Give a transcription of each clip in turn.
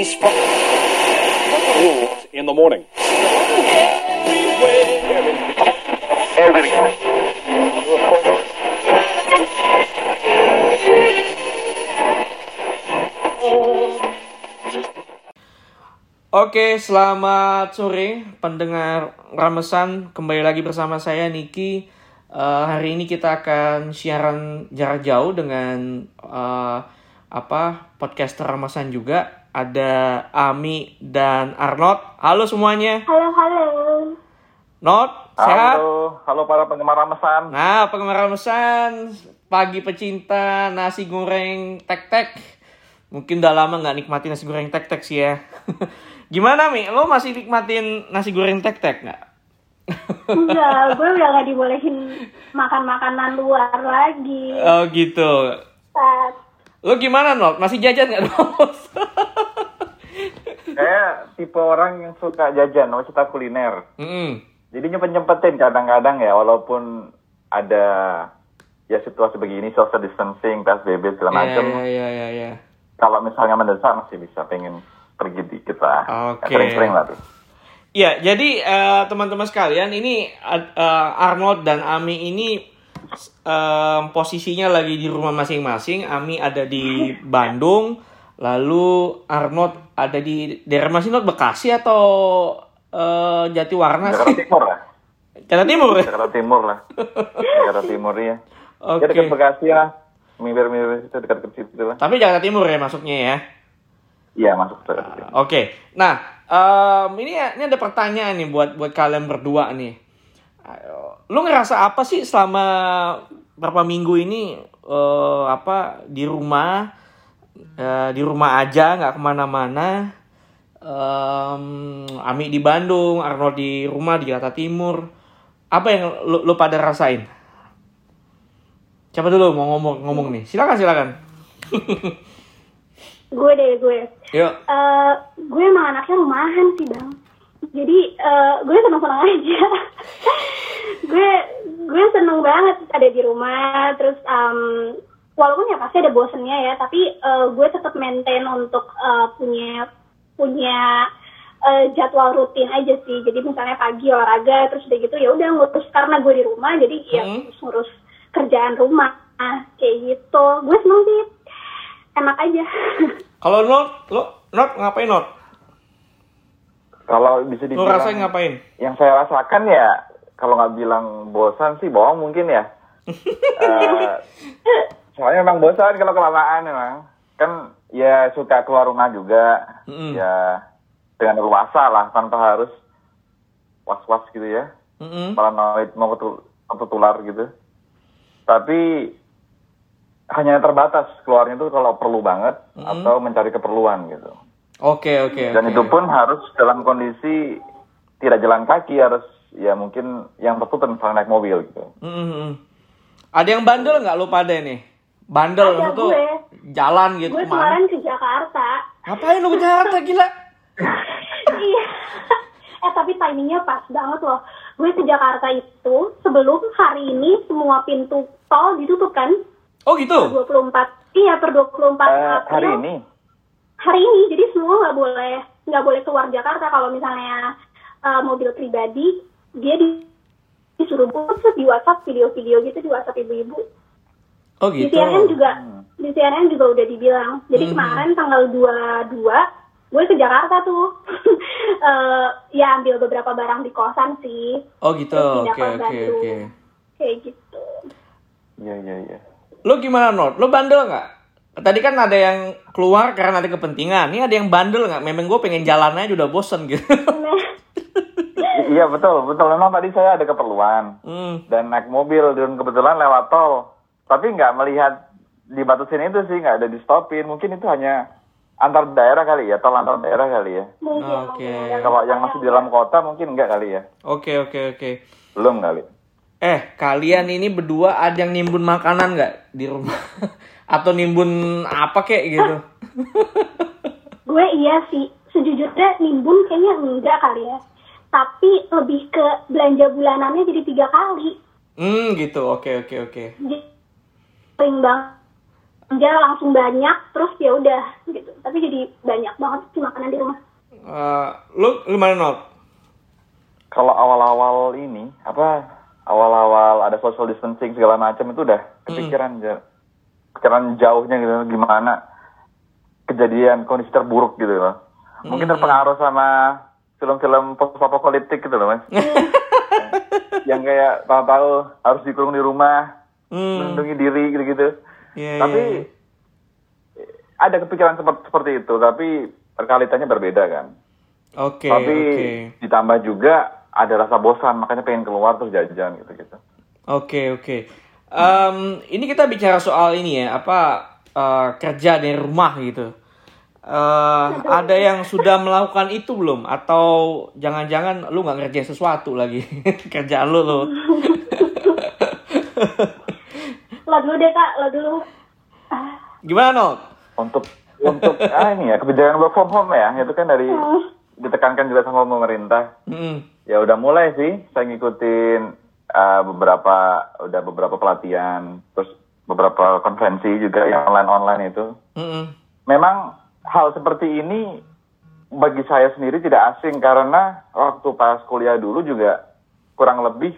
He's from Rules in the morning. Oke, selamat sore pendengar Ramesan. Kembali lagi bersama saya Niki. Eh, hari ini kita akan siaran jarak jauh dengan eh, apa podcaster Ramesan juga. Ada Ami dan Arnold. Halo semuanya. Halo, halo. Not, sehat? Halo, halo para penggemar ramesan. Nah, penggemar Ramesan, pagi pecinta nasi goreng tek-tek. Mungkin udah lama nggak nikmatin nasi goreng tek-tek sih ya. Gimana Mi? Lo masih nikmatin nasi goreng tek-tek nggak? Enggak, gue udah gak dibolehin makan makanan luar lagi. Oh gitu. Saat Lo gimana Not? Masih jajan nggak Not? Kayak tipe orang yang suka jajan, suka kuliner. Mm-mm. Jadi nyempet-nyempetin kadang-kadang ya, walaupun ada ya situasi begini, social distancing, PSBB segala Iya, macam. iya, iya, iya, iya. Kalau misalnya mendesak masih bisa pengen pergi dikit lah. Oke. Ya, Sering-sering lah tuh. Iya, jadi eh, teman-teman sekalian, ini eh, Arnold dan Ami ini eh, posisinya lagi di rumah masing-masing. Ami ada di Bandung, lalu Arnold ada di daerah masing Not Bekasi atau eh, Jatiwarna Jakarta sih? Timur lah. Jakarta Timur. ya? Jakarta Timur lah. Jakarta Timur ya. Oke. Ya dekat Bekasi lah. Mirip-mirip itu dekat ke situ lah. Tapi Jakarta Timur ya masuknya ya. Iya masuk Jakarta Timur. Oke, nah em, ini ini ada pertanyaan nih buat buat kalian berdua nih. Lu ngerasa apa sih selama berapa minggu ini eh, apa di rumah eh, di rumah aja nggak ke mana-mana? Em, Ami di Bandung, Arnold di rumah di Jakarta Timur. Apa yang lu, lu pada rasain? Siapa dulu mau ngomong ngomong nih? Silakan silakan. gue deh, gue. Yuk. Eh, gue emang anaknya rumahan sih, Bang. Jadi, eh, gue seneng-seneng aja. gue gue seneng banget ada di rumah. Terus, em, walaupun ya pasti ada bosennya ya, tapi eh, gue tetap maintain untuk eh, punya punya eh, jadwal rutin aja sih. Jadi misalnya pagi olahraga, terus udah gitu ya udah ngurus karena gue di rumah, jadi ya Hmm. ngurus, ngurus kerjaan rumah kayak gitu. Gue seneng sih, enak aja. Kalau Not, lo Not ngapain Not? Kalau bisa Lu dibilang rasain ngapain? yang saya rasakan ya kalau nggak bilang bosan sih bohong mungkin ya. Eh, soalnya memang bosan kalau kelamaan memang. Kan ya suka keluar rumah juga. Mm-mm. ya dengan luasa lah tanpa harus was-was gitu ya. Mm-mm. paranoid mau ketul- tertular gitu. Tapi hanya terbatas keluarnya itu kalau perlu banget atau mencari keperluan gitu Oke oke. dan oke. itu pun harus dalam kondisi tidak jalan kaki harus ya mungkin yang tertutup misalnya naik mobil gitu Mm-mm. Ada yang bandel nggak lu pada nih? Bandel Ada tuh gue. jalan gitu gue ke mana? kemarin ke Jakarta. Ngapain lu ke Jakarta gila? iya. eh tapi timingnya pas banget loh. Gue ke Jakarta itu sebelum hari ini semua pintu tol ditutup kan? Oh gitu. 24. Iya, per 24 Eh, April. hari ini Hari ini, jadi semua nggak boleh nggak boleh keluar Jakarta kalau misalnya eh, mobil pribadi dia di disuruh buat di WhatsApp video-video gitu di WhatsApp ibu-ibu. Oh Di gitu. CNN juga di CNN juga udah dibilang. Jadi Mhm. kemarin tanggal 22 gue ke Jakarta tuh. Eh, ya ambil beberapa barang di kosan sih. Oh gitu. Oke ke oke oke. Kayak gitu. iya iya iya Lu gimana Not? Lu bandel nggak? Tadi kan ada yang keluar karena ada kepentingan. Ini ada yang bandel nggak? Memang gue pengen jalan aja udah bosen gitu. Iya betul betul memang tadi saya ada keperluan hmm. dan naik mobil dan kebetulan lewat tol tapi nggak melihat dibatasin itu sih nggak ada di stopin mungkin itu hanya antar daerah kali ya tol antar daerah kali ya. Oke. mungkin. kalau yang masih di dalam kota mungkin enggak kali ya Oke oke oke. belum kali Eh, kalian ini berdua ada yang nimbun makanan nggak di rumah? Atau nimbun apa kek gitu? Gue iya sih, sejujurnya nimbun kayaknya enggak kali ya. Tapi lebih ke belanja bulanannya jadi tiga kali. Hmm, gitu. Oke, oke, oke. Jadi sering banget. belanja langsung banyak terus ya udah gitu tapi jadi banyak banget sih makanan di rumah Eh, lu gimana Nol? Kalau awal-awal ini, apa awal-awal ada social distancing segala macam itu udah kepikiran, ja- kepikiran jauhnya gitu gimana kejadian kondisi terburuk gitu loh. Mungkin terpengaruh sama film-film post-apokaliptik gitu loh mas. yang kayak tahu-tahu harus dikurung di rumah, Hmm. melindungi diri gitu-gitu. Tapi iya, iya. ada kepikiran seperti seperti itu, tapi realitanya berbeda kan. Oke, tapi oke. ditambah juga ada rasa bosan, makanya pengen keluar terus jajan gitu-gitu. Oke oke. Em, ini kita bicara soal ini ya apa eh, kerja dari rumah gitu. Eh, ada yang sudah melakukan itu belum? Atau jangan-jangan lu nggak ngerjain sesuatu lagi kerjaan lu lo dulu deh kak lo dulu Ah, Gimana Nol? Untuk untuk ah ini ya kebijakan work from home ya, itu kan dari ditekankan juga sama pemerintah. Hmm. Ya udah mulai sih, saya ngikutin uh, beberapa udah beberapa pelatihan, terus beberapa konferensi juga yang online-online itu. Mm-mm. Memang hal seperti ini bagi saya sendiri tidak asing karena waktu pas kuliah dulu juga kurang lebih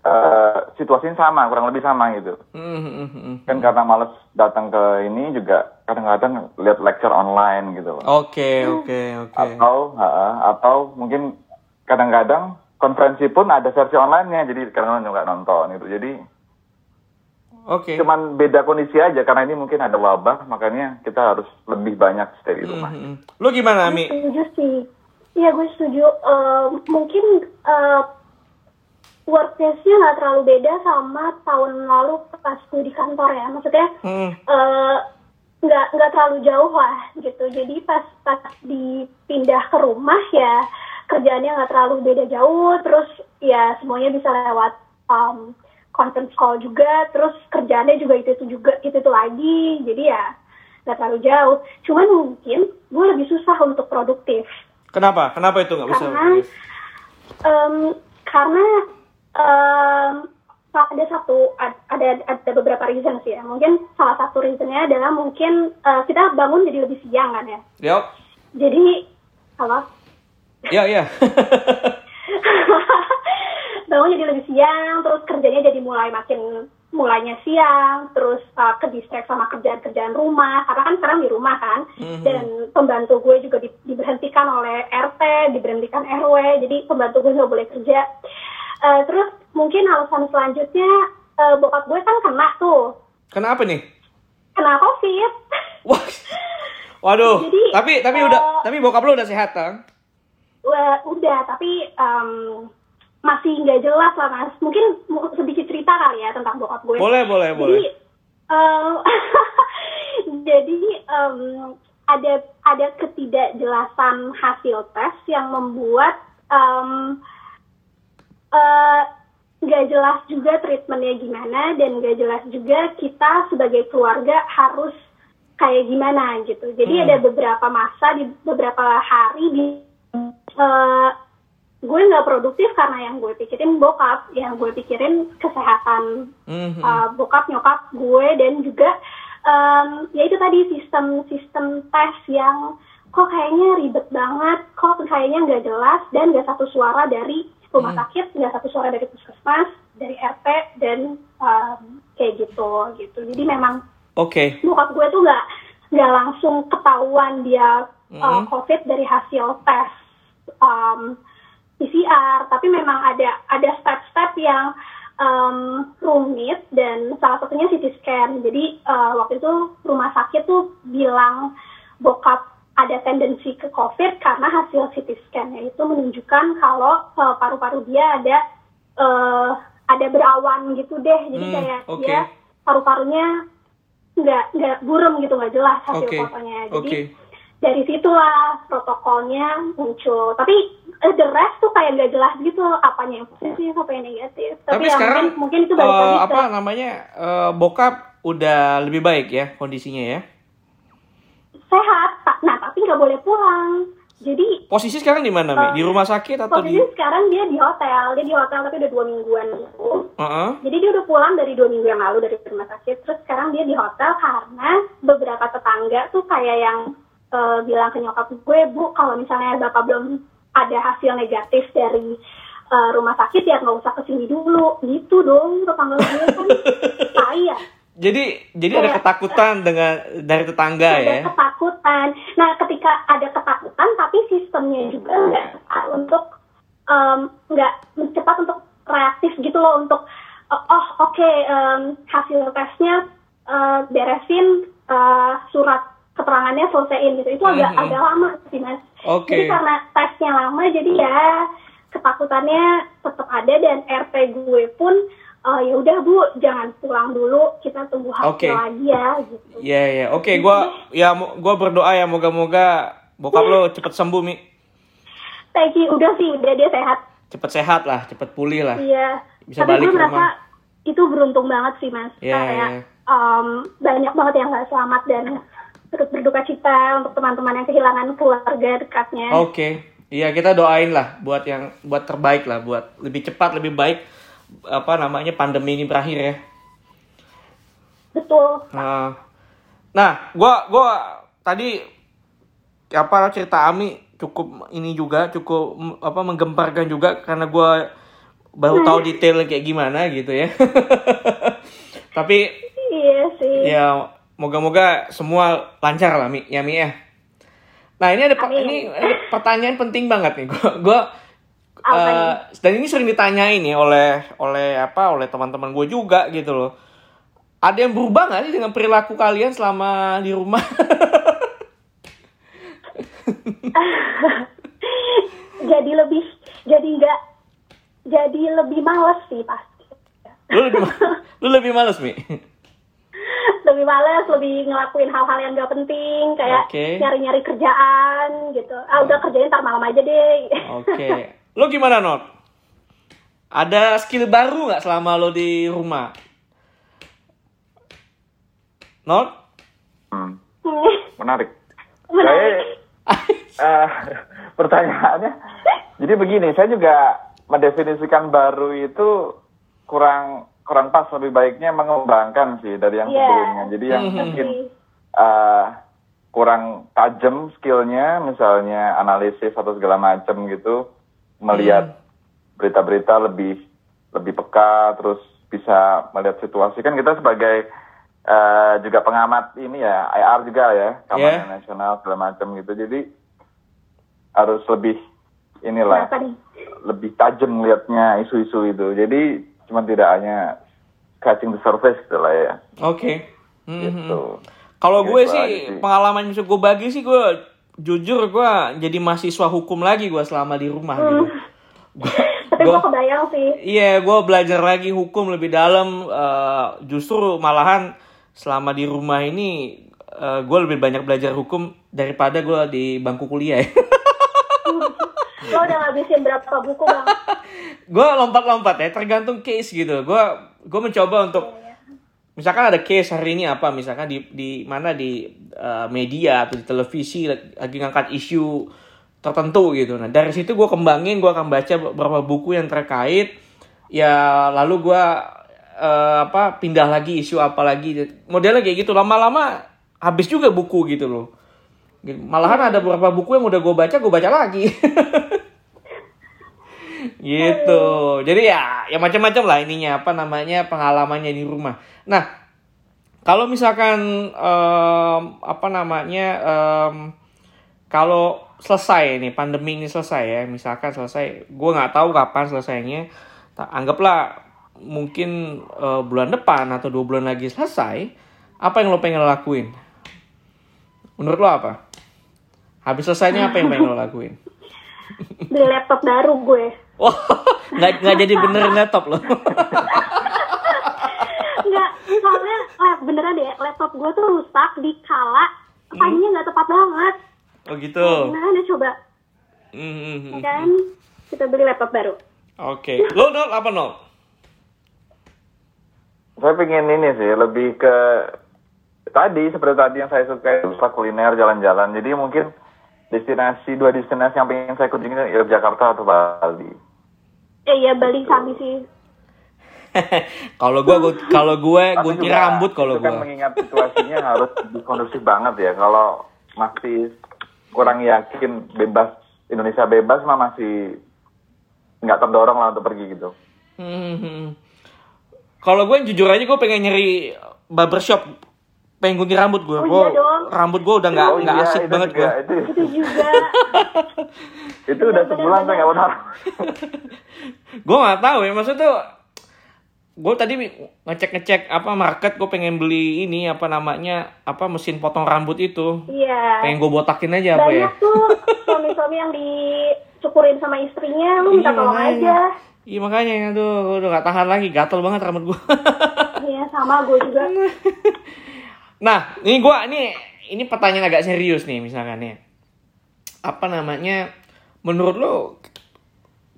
eh, situasinya sama, kurang lebih sama gitu. Mm-mm. Kan karena males datang ke ini juga kadang-kadang lihat lecture online gitu. Oke oke oke. Atau ha, atau mungkin kadang-kadang konferensi pun ada versi online-nya jadi kadang-kadang juga nonton gitu. Jadi Oke. cuman beda kondisi aja karena ini mungkin ada wabah makanya kita harus lebih banyak stay di rumah. Mm-mm. Lu gimana Ami? setuju sih iya gue setuju Eh, mungkin uh, workplace-nya nggak terlalu beda sama tahun lalu pas gue di kantor ya maksudnya Mm. eh, nggak nggak terlalu jauh lah gitu jadi pas pas dipindah ke rumah ya kerjaannya nggak terlalu beda jauh terus ya semuanya bisa lewat um, conference call juga terus kerjaannya juga itu itu juga itu itu lagi jadi ya nggak terlalu jauh cuman mungkin gue lebih susah untuk produktif Kenapa? Kenapa itu nggak bisa? karena em, karena em, ada satu ad- ada ada beberapa reason sih ya mungkin salah satu reasonnya adalah mungkin eh, kita bangun jadi lebih siang kan ya Yuk. jadi halo Ya ya. bangun jadi lebih siang terus kerjanya jadi mulai makin mulainya siang terus uh, ke distract sama kerjaan-kerjaan rumah karena kan sekarang di rumah kan Mhm. dan pembantu gue juga di- diberhentikan oleh RT diberhentikan RW jadi pembantu gue nggak boleh kerja Uh, terus mungkin alasan selanjutnya uh, bokap gue kan kena tuh Kenapa nih? kena covid Wah. Waduh. Jadi, tapi tapi eh, udah tapi bokap lu udah sehat kan? Wah, udah tapi em, masih nggak jelas lah mas mungkin mu- sedikit cerita kali ya tentang bokap gue Boleh boleh jadi boleh. em, jadi em, ada ada ketidakjelasan hasil tes yang membuat em, eh, nggak jelas juga treatmentnya gimana dan nggak jelas juga kita sebagai keluarga harus kayak gimana gitu jadi Hmm. ada beberapa masa di beberapa hari di eh, gue nggak produktif karena yang gue pikirin bokap yang gue pikirin kesehatan Mhm. uh, bokap nyokap gue dan juga um, ya itu tadi sistem sistem tes yang kok kayaknya ribet banget kok kayaknya nggak jelas dan nggak satu suara dari rumah sakit nggak satu suara dari puskesmas dari RT dan um, kayak gitu gitu jadi memang Oke. bokap gue tuh nggak nggak langsung ketahuan dia uh, Mhm. COVID dari hasil tes um, PCR, tapi memang ada ada step-step yang um, rumit dan salah satunya CT scan. Jadi uh, waktu itu rumah sakit tuh bilang bokap ada tendensi ke COVID karena hasil CT scan-nya itu menunjukkan kalau uh, paru-paru dia ada uh, ada berawan gitu deh. Jadi Hmm, kayak oke. dia paru-parunya nggak nggak burem gitu nggak jelas hasil Oke. fotonya. Jadi Oke. Dari situlah protokolnya muncul. Tapi eh, the rest tuh kayak nggak jelas gitu apanya yang positif, apa yang negatif. Tapi, Tapi ya sekarang mungkin, mungkin itu balik eh, lagi ke apa namanya? eh, bokap udah lebih baik ya kondisinya ya. sehat. Nah tapi nggak boleh pulang. Jadi Posisi sekarang di mana, Mi? Di rumah sakit atau di? posisi sekarang dia di hotel, dia di hotel tapi udah dua mingguan gitu. Heeh. Jadi dia udah pulang dari dua minggu yang lalu dari rumah sakit. Terus sekarang dia di hotel karena beberapa tetangga tuh kayak yang eh, bilang ke nyokap gue, bu kalau misalnya bapak belum ada hasil negatif dari eh, rumah sakit ya nggak usah ke sini dulu. Gitu dong tetangga gue kan. Saya. Jadi jadi ada ketakutan dengan dari tetangga ada ya. ketakutan. Nah, ketika ada ketakutan, tapi sistemnya juga nggak untuk nggak cepat untuk reaktif gitu loh untuk oh oke em, hasil tesnya eh, beresin eh, surat keterangannya selesaiin gitu. Itu agak Mhm. agak lama sih mas. Oke. Jadi karena tesnya lama, jadi ya ketakutannya tetap ada dan RT gue pun eh, ya udah bu jangan pulang dulu kita tunggu hasil Oke. lagi ya gitu. Iya ya. Oke, gua ya gua berdoa ya moga-moga bokap lo cepet sembuh, Mi. Thank you. Udah sih, udah dia sehat. Cepet sehat lah, cepet pulih lah. Iya. Bisa Tapi balik gue merasa rumah. itu beruntung banget sih, Mas. Iya, Kayak iya. em, banyak banget yang gak selamat dan turut berduka cita untuk teman-teman yang kehilangan keluarga dekatnya. Oke. Iya, kita doain lah buat yang buat terbaik lah, buat lebih cepat, lebih baik apa namanya pandemi ini berakhir ya. Betul. Nah, nah, gua gua tadi apa cerita Ami cukup ini juga cukup apa menggemparkan juga karena gua baru tahu detail kayak gimana gitu ya. Tapi Iya sih. ya moga-moga semua lancar lah Mi, ya Mi ya. Nah ini ada Amin. ini ada pertanyaan penting banget nih gua gua Apa eh, dan ini sering ditanyain nih oleh oleh apa oleh teman-teman gue juga gitu loh. Ada yang berubah nggak sih dengan perilaku kalian selama di rumah? jadi lebih, jadi nggak, jadi lebih males sih pasti. lu lebih lu lebih males Mi. lebih males, lebih ngelakuin hal-hal yang gak penting, kayak Oke. nyari-nyari kerjaan gitu. Ah udah kerjain ntar malam aja deh. Oke. Lu gimana Not? Ada skill baru nggak selama lo di rumah? Not? Hmm, menarik. Menarik. Saya, eh, pertanyaannya, jadi begini, saya juga mendefinisikan baru itu kurang kurang pas, lebih baiknya mengembangkan sih dari yang Iya. sebelumnya. Jadi yang Mhm. mungkin eh, kurang tajam skillnya, misalnya analisis atau segala macam gitu, melihat berita-berita lebih lebih peka, terus bisa melihat situasi. Kan kita sebagai eh, juga pengamat ini ya, IR juga ya, kampanye Yeah. nasional segala macam gitu. Jadi harus lebih inilah lebih tajam melihatnya isu-isu itu. Jadi cuma tidak hanya scratching the surface gitu lah ya. Oke. Mhm. Gitu. Kalau gue Gitu sih aja sih. pengalaman yang gue bagi sih gue jujur gue jadi mahasiswa hukum lagi gue selama di rumah gitu. Tapi Gua- gue kebayang sih. Iya, gue belajar lagi hukum lebih dalam. eh, justru malahan selama di rumah ini gue lebih banyak belajar hukum daripada gue di bangku kuliah. Ya. Lo udah ngabisin berapa buku bang? gue lompat-lompat ya, tergantung case gitu. Gue gue mencoba untuk misalkan ada case hari ini apa, misalkan di di mana di eh, media atau di televisi lagi ngangkat isu tertentu gitu. Nah dari situ gue kembangin, gue akan baca beberapa buku yang terkait. Ya lalu gue eh, apa pindah lagi isu apa lagi. Modelnya kayak gitu. Lama-lama habis juga buku gitu loh. Malahan ada beberapa buku yang udah gue baca, gue baca lagi. gitu. Jadi ya, ya macam-macam lah ininya apa namanya pengalamannya di rumah. Nah, kalau misalkan em, apa namanya em, kalau selesai nih pandemi ini selesai ya, misalkan selesai, gue nggak tahu kapan selesainya. Anggaplah mungkin eh, bulan depan atau dua bulan lagi selesai. Apa yang lo pengen lakuin? Menurut lo apa? Habis selesainya apa yang pengen lo lakuin? Beli laptop baru gue. Wah, nggak nggak jadi benerin laptop loh. Enggak, soalnya eh, beneran deh, laptop gue tuh rusak di kala pagi nggak tepat banget. Oh gitu. Gimana deh coba? Hmm, Ya Kan kita beli laptop baru. Oke. Lo nol apa nol? Saya pengen ini sih lebih ke tadi seperti tadi yang saya suka itu suka kuliner jalan-jalan. Jadi mungkin destinasi dua destinasi yang pengen saya kunjungi ya Jakarta atau Bali. Eh iya Bali sabi sih. kalau gue kalau gue gunting juga rambut kalau itu kan gue. mengingat situasinya harus kondusif banget ya. Kalau masih kurang yakin bebas Indonesia bebas mah masih nggak terdorong lah untuk pergi gitu. Hmm. Kalau gue jujur aja gue pengen nyari barbershop, pengen gunting rambut gue. Oh, Gua- iya dong. rambut gue udah nggak Oh nggak iya, asik itu banget juga, gue. Itu, Itu juga. itu udah sebulan saya nggak benar. Gue nggak tahu ya maksudnya tuh. Gue tadi ngecek ngecek apa market gue pengen beli ini apa namanya apa mesin potong rambut itu. Iya. Pengen gue botakin aja apa ya? Banyak tuh suami-suami yang dicukurin sama istrinya, lu minta Iya, tolong makanya. aja. Iya makanya aduh gua udah gak tahan lagi gatel banget rambut gue. Iya sama gue juga. nah ini gua ini ini pertanyaan agak serius nih misalkan ya. Apa namanya menurut lo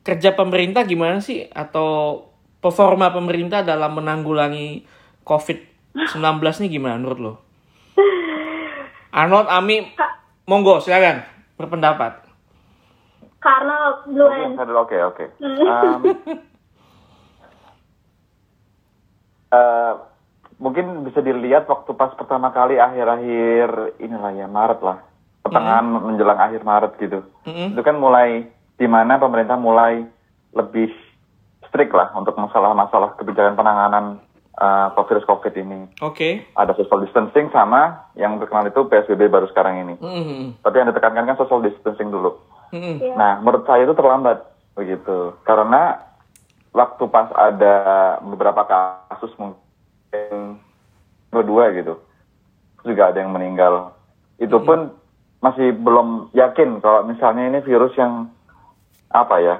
kerja pemerintah gimana sih atau performa pemerintah dalam menanggulangi COVID-19 nih gimana menurut lo? Arnold, Ami, monggo silakan berpendapat. Karena duluan. Oke, Oke, oke. Um, eh, mungkin bisa dilihat waktu pas pertama kali akhir-akhir inilah ya Maret lah, pertengahan menjelang akhir Maret gitu. Mm-mm. Itu kan mulai di mana pemerintah mulai lebih strict lah untuk masalah-masalah kebijakan penanganan uh, virus COVID ini. Oke. Ada social distancing sama yang terkenal itu PSBB baru sekarang ini. Mm-mm. Tapi yang ditekankan kan social distancing dulu. Mm-mm. Iya. Nah, menurut saya itu terlambat begitu. Karena waktu pas ada beberapa kasus mungkin berdua gitu, juga ada yang meninggal. Itu pun masih belum yakin kalau misalnya ini virus yang apa ya,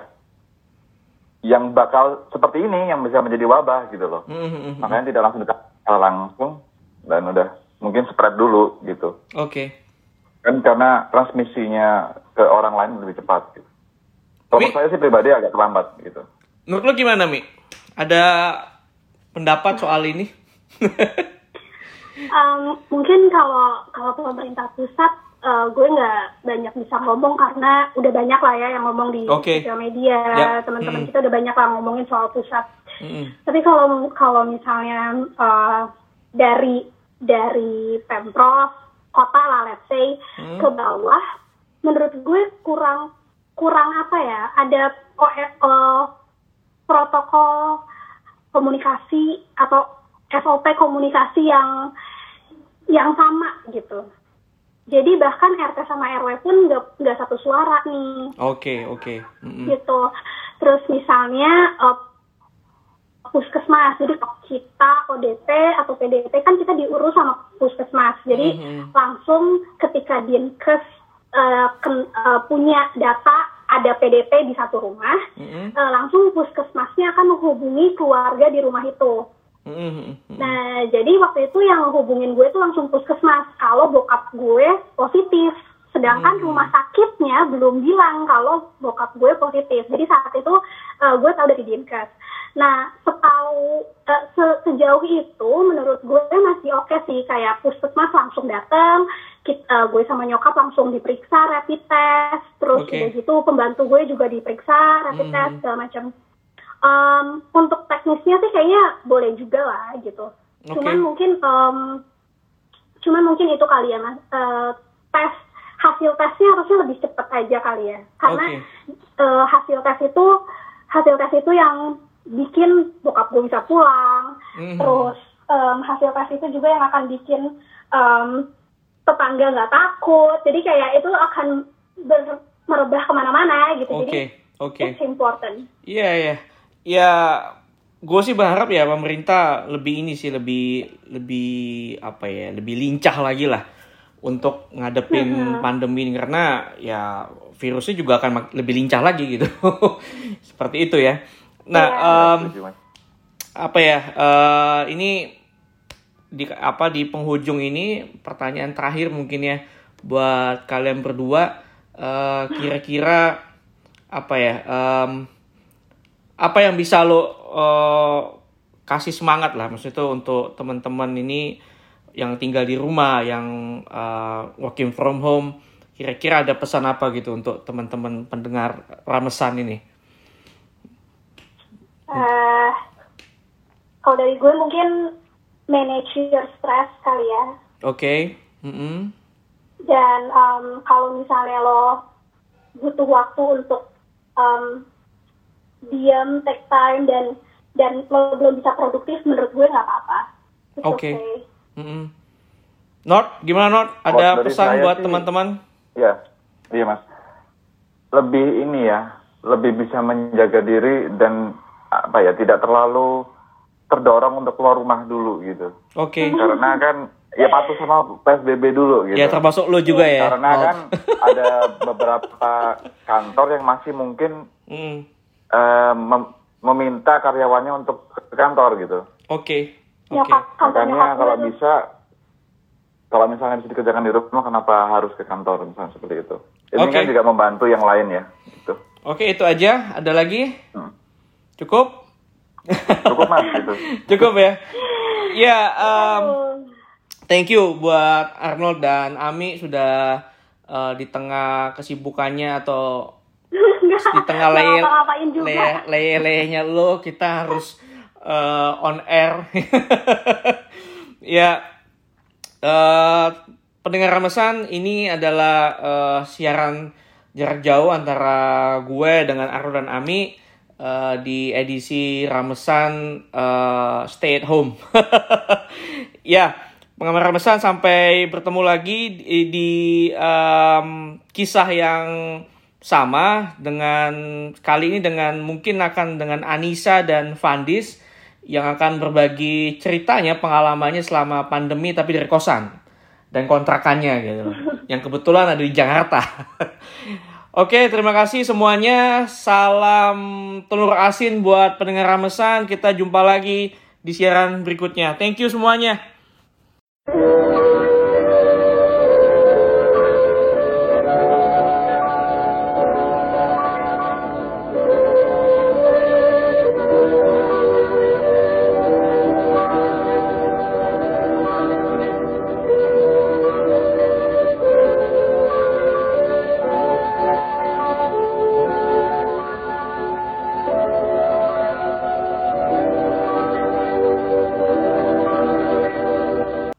yang bakal seperti ini yang bisa menjadi wabah gitu loh. Mm-mm. Makanya tidak langsung ditekan langsung dan udah mungkin spread dulu gitu Oke. kan karena transmisinya ke orang lain lebih cepat gitu. Kalau saya sih pribadi agak terlambat gitu. Menurut lo gimana, Mi? Ada pendapat soal ini? Um, mungkin kalau kalau pemerintah pusat eh, gue nggak banyak bisa ngomong karena udah banyak lah ya yang ngomong di Oke. sosial media Ya. teman-teman Hmm. kita udah banyak lah ngomongin soal pusat Mm-mm. tapi kalau kalau misalnya eh, dari dari pemprov kota lah let's say Hmm. ke bawah menurut gue kurang kurang apa ya ada eh, eh, protokol komunikasi atau SOP komunikasi yang yang sama gitu. Jadi bahkan RT sama RW pun nggak nggak satu suara nih Oke, oke. Mm-mm. gitu. Terus misalnya eh, puskesmas, jadi kita ODP atau PDP kan kita diurus sama puskesmas. Jadi Mhm. langsung ketika Dinkes eh, ken- eh, punya data ada PDP di satu rumah, Mm-mm. eh, langsung puskesmasnya akan menghubungi keluarga di rumah itu. Mm-mm. Nah, jadi waktu itu yang hubungin gue tuh langsung puskesmas kalau bokap gue positif. Sedangkan Hmm. rumah sakitnya belum bilang kalau bokap gue positif. Jadi saat itu eh, gue tahu dari Dinkes. Nah, setahu eh, se- sejauh itu menurut gue masih oke sih kayak puskesmas langsung datang, kit- eh, gue sama nyokap langsung diperiksa rapid test, terus Oke. udah gitu pembantu gue juga diperiksa rapid Hmm. test segala macam. Em, untuk teknisnya sih kayaknya boleh juga lah gitu. Oke. Cuman mungkin em, cuman mungkin itu kali ya mas Eh, tes hasil tesnya harusnya lebih cepat aja kali ya karena Oke. eh, hasil tes itu hasil tes itu yang bikin bokap gue bisa pulang Mhm. terus em, hasil tes itu juga yang akan bikin em, tetangga nggak takut jadi kayak itu akan ber- merebah ke mana-mana gitu Oke, jadi oke. it's important Iya, iya. Ya, gue sih berharap ya pemerintah lebih ini sih lebih lebih apa ya, lebih lincah lagi lah untuk ngadepin pandemi ini karena ya virusnya juga akan lebih lincah lagi gitu. Seperti itu ya. Nah, Mas. apa ya? eh, ini di apa di penghujung ini pertanyaan terakhir mungkin ya buat kalian berdua eh, kira-kira apa ya? em, apa yang bisa lo eh, kasih semangat lah maksudnya tuh untuk teman-teman ini yang tinggal di rumah yang eh, working from home Kira-kira ada pesan apa gitu untuk teman-teman pendengar Ramesan ini? Eh, kalau dari gue mungkin manage your stress kali ya. Oke. Mm-mm. Dan um, kalau misalnya lo butuh waktu untuk um, diam, take time dan dan lo belum bisa produktif, menurut gue nggak apa-apa. Oke. okay. Mm-mm. Not, gimana Not? Kalau Ada pesan buat teman-teman? Iya, iya mas. Lebih ini ya, lebih bisa menjaga diri dan apa ya, tidak terlalu terdorong untuk keluar rumah dulu gitu. Oke. Karena kan ya patuh sama PSBB dulu gitu. Ya termasuk lo juga ya. Karena Oh. kan ada beberapa kantor yang masih mungkin Mm. Eh, mem- meminta karyawannya untuk ke kantor gitu. Oke. Ya, Oke. Kak, kantornya Makanya kalau bisa, kalau misalnya bisa dikerjakan di rumah, kenapa harus ke kantor misalnya seperti itu? Ini Oke. kan juga membantu yang lain ya. Gitu. Oke, itu aja. Ada lagi? Hmm. Cukup? Cukup mas gitu. Cukup ya. Ya, um, thank you buat Arnold dan Ami sudah uh, di tengah kesibukannya atau di tengah leye leye leyenya lo kita harus uh, on air. ya, uh, pendengar Ramesan ini adalah uh, siaran jarak jauh antara gue dengan Arnold dan Ami uh, di edisi Ramesan uh, Stay at Home. ya, pengamat Ramesan sampai bertemu lagi di, di, um, kisah yang sama dengan kali ini dengan mungkin akan dengan Anissa dan Fandis yang akan berbagi ceritanya pengalamannya selama pandemi tapi dari kosan dan kontrakannya gitu yang kebetulan ada di Jakarta. Oke, terima kasih semuanya. Salam telur asin buat pendengar Ramesan. Kita jumpa lagi di siaran berikutnya. Thank you semuanya.